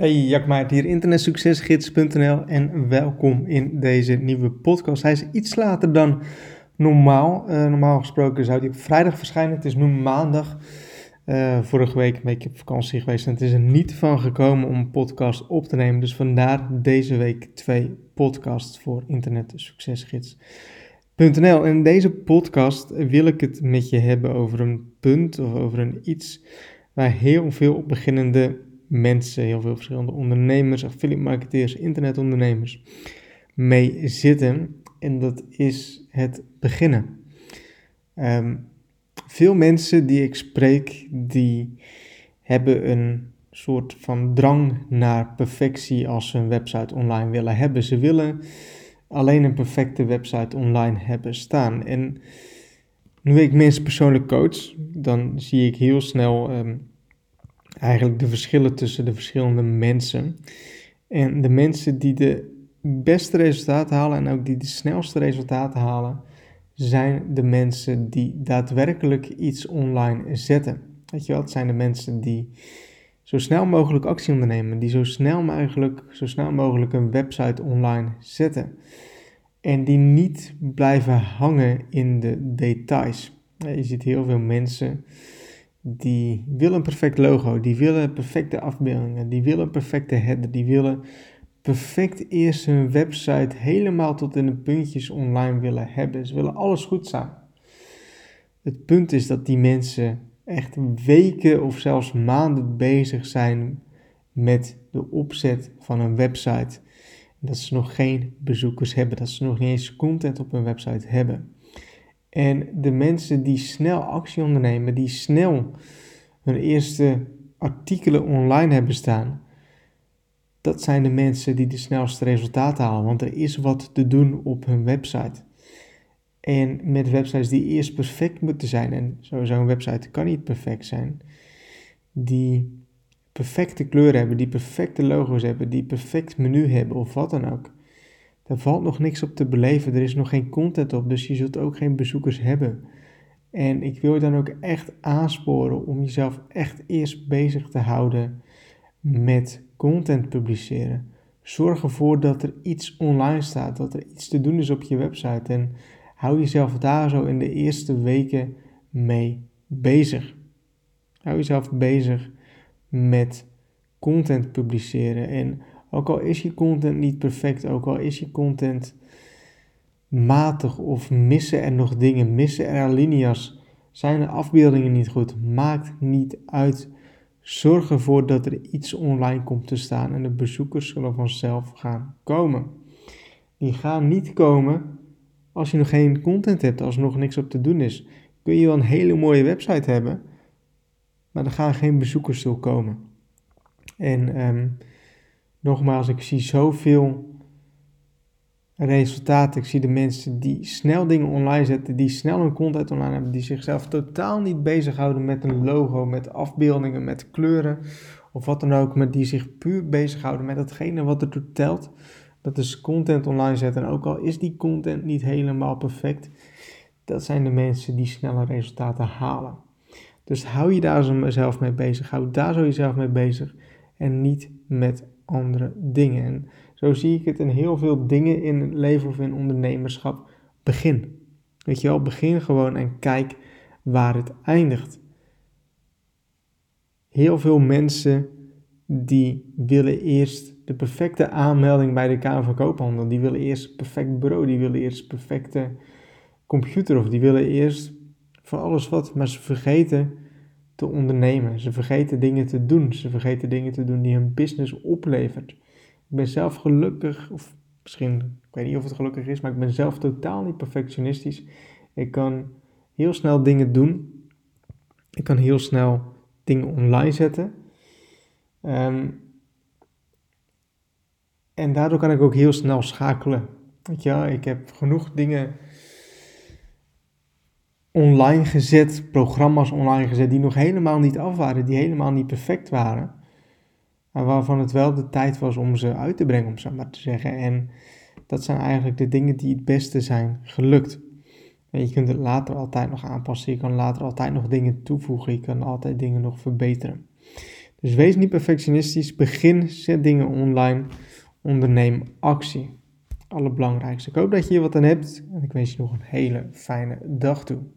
Hey, Jack hier, internetsuccesgids.nl en welkom in deze nieuwe podcast. Hij is iets later dan normaal. Uh, normaal gesproken zou hij op vrijdag verschijnen. Het is nu maandag. Uh, vorige week een beetje op vakantie geweest en het is er niet van gekomen om een podcast op te nemen. Dus vandaar deze week twee podcasts voor internetsuccesgids.nl. In deze podcast wil ik het met je hebben over een punt of over een iets waar heel veel beginnende mensen, heel veel verschillende ondernemers, affiliate marketeers, internetondernemers mee zitten. En dat is het beginnen. Ehm, veel mensen die ik spreek, die hebben een soort van drang naar perfectie als ze een website online willen hebben. Ze willen alleen een perfecte website online hebben staan. En nu ik mensen persoonlijk coach, dan zie ik heel snel ehm, eigenlijk de verschillen tussen de verschillende mensen. En de mensen die de beste resultaten halen en ook die de snelste resultaten halen, zijn de mensen die daadwerkelijk iets online zetten. Weet je wat? Het zijn de mensen die zo snel mogelijk actie ondernemen, die zo snel mogelijk, zo snel mogelijk een website online zetten. En die niet blijven hangen in de details. Je ziet heel veel mensen die willen een perfect logo, die willen perfecte afbeeldingen, die willen perfecte header, die willen perfect eerst hun website helemaal tot in de puntjes online willen hebben. Ze willen alles goed staan. Het punt is dat die mensen echt weken of zelfs maanden bezig zijn met de opzet van een website. Dat ze nog geen bezoekers hebben, dat ze nog niet eens content op hun website hebben. En de mensen die snel actie ondernemen, die snel hun eerste artikelen online hebben staan, dat zijn de mensen die de snelste resultaten halen. Want er is wat te doen op hun website. En met websites die eerst perfect moeten zijn, en sowieso een website kan niet perfect zijn, die perfecte kleuren hebben, die perfecte logo's hebben, die perfect menu hebben of wat dan ook. Er valt nog niks op te beleven, er is nog geen content op, dus je zult ook geen bezoekers hebben. En ik wil je dan ook echt aansporen om jezelf echt eerst bezig te houden met content publiceren. Zorg ervoor dat er iets online staat, dat er iets te doen is op je website en hou jezelf daar zo in de eerste weken mee bezig. Hou jezelf bezig met content publiceren en ook al is je content niet perfect, ook al is je content matig of missen er nog dingen, missen er alinea's, zijn de afbeeldingen niet goed, maakt niet uit. Zorg ervoor dat er iets online komt te staan en de bezoekers zullen vanzelf gaan komen. Die gaan niet komen als je nog geen content hebt, als er nog niks op te doen is. Kun je wel een hele mooie website hebben, maar er gaan geen bezoekers toe komen. En um, Nogmaals, ik zie zoveel resultaten. Ik zie de mensen die snel dingen online zetten, die snel een content online hebben, die zichzelf totaal niet bezighouden met een logo, met afbeeldingen, met kleuren of wat dan ook, maar die zich puur bezighouden met datgene wat er telt. Dat is content online zetten. En ook al is die content niet helemaal perfect, dat zijn de mensen die snelle resultaten halen. Dus hou je daar zelf mee bezig. Hou daar zo jezelf mee bezig. En niet met andere dingen. En zo zie ik het in heel veel dingen in het leven of in ondernemerschap. Begin. Weet je wel, begin gewoon en kijk waar het eindigt. Heel veel mensen die willen eerst de perfecte aanmelding bij de Kamer van Koophandel. Die willen eerst perfect bureau, die willen eerst perfecte computer of die willen eerst van alles wat, maar ze vergeten te ondernemen. Ze vergeten dingen te doen. Ze vergeten dingen te doen die hun business oplevert. Ik ben zelf gelukkig, of misschien, ik weet niet of het gelukkig is, maar ik ben zelf totaal niet perfectionistisch. Ik kan heel snel dingen doen. Ik kan heel snel dingen online zetten. Ehm, en daardoor kan ik ook heel snel schakelen. Weet je, ik heb genoeg dingen online gezet, programma's online gezet die nog helemaal niet af waren, die helemaal niet perfect waren. Maar waarvan het wel de tijd was om ze uit te brengen, om zo maar te zeggen. En dat zijn eigenlijk de dingen die het beste zijn gelukt. En je kunt het later altijd nog aanpassen, je kan later altijd nog dingen toevoegen, je kan altijd dingen nog verbeteren. Dus wees niet perfectionistisch. Begin, zet dingen online. Onderneem actie. Allerbelangrijkste. Ik hoop dat je hier wat aan hebt en ik wens je nog een hele fijne dag toe.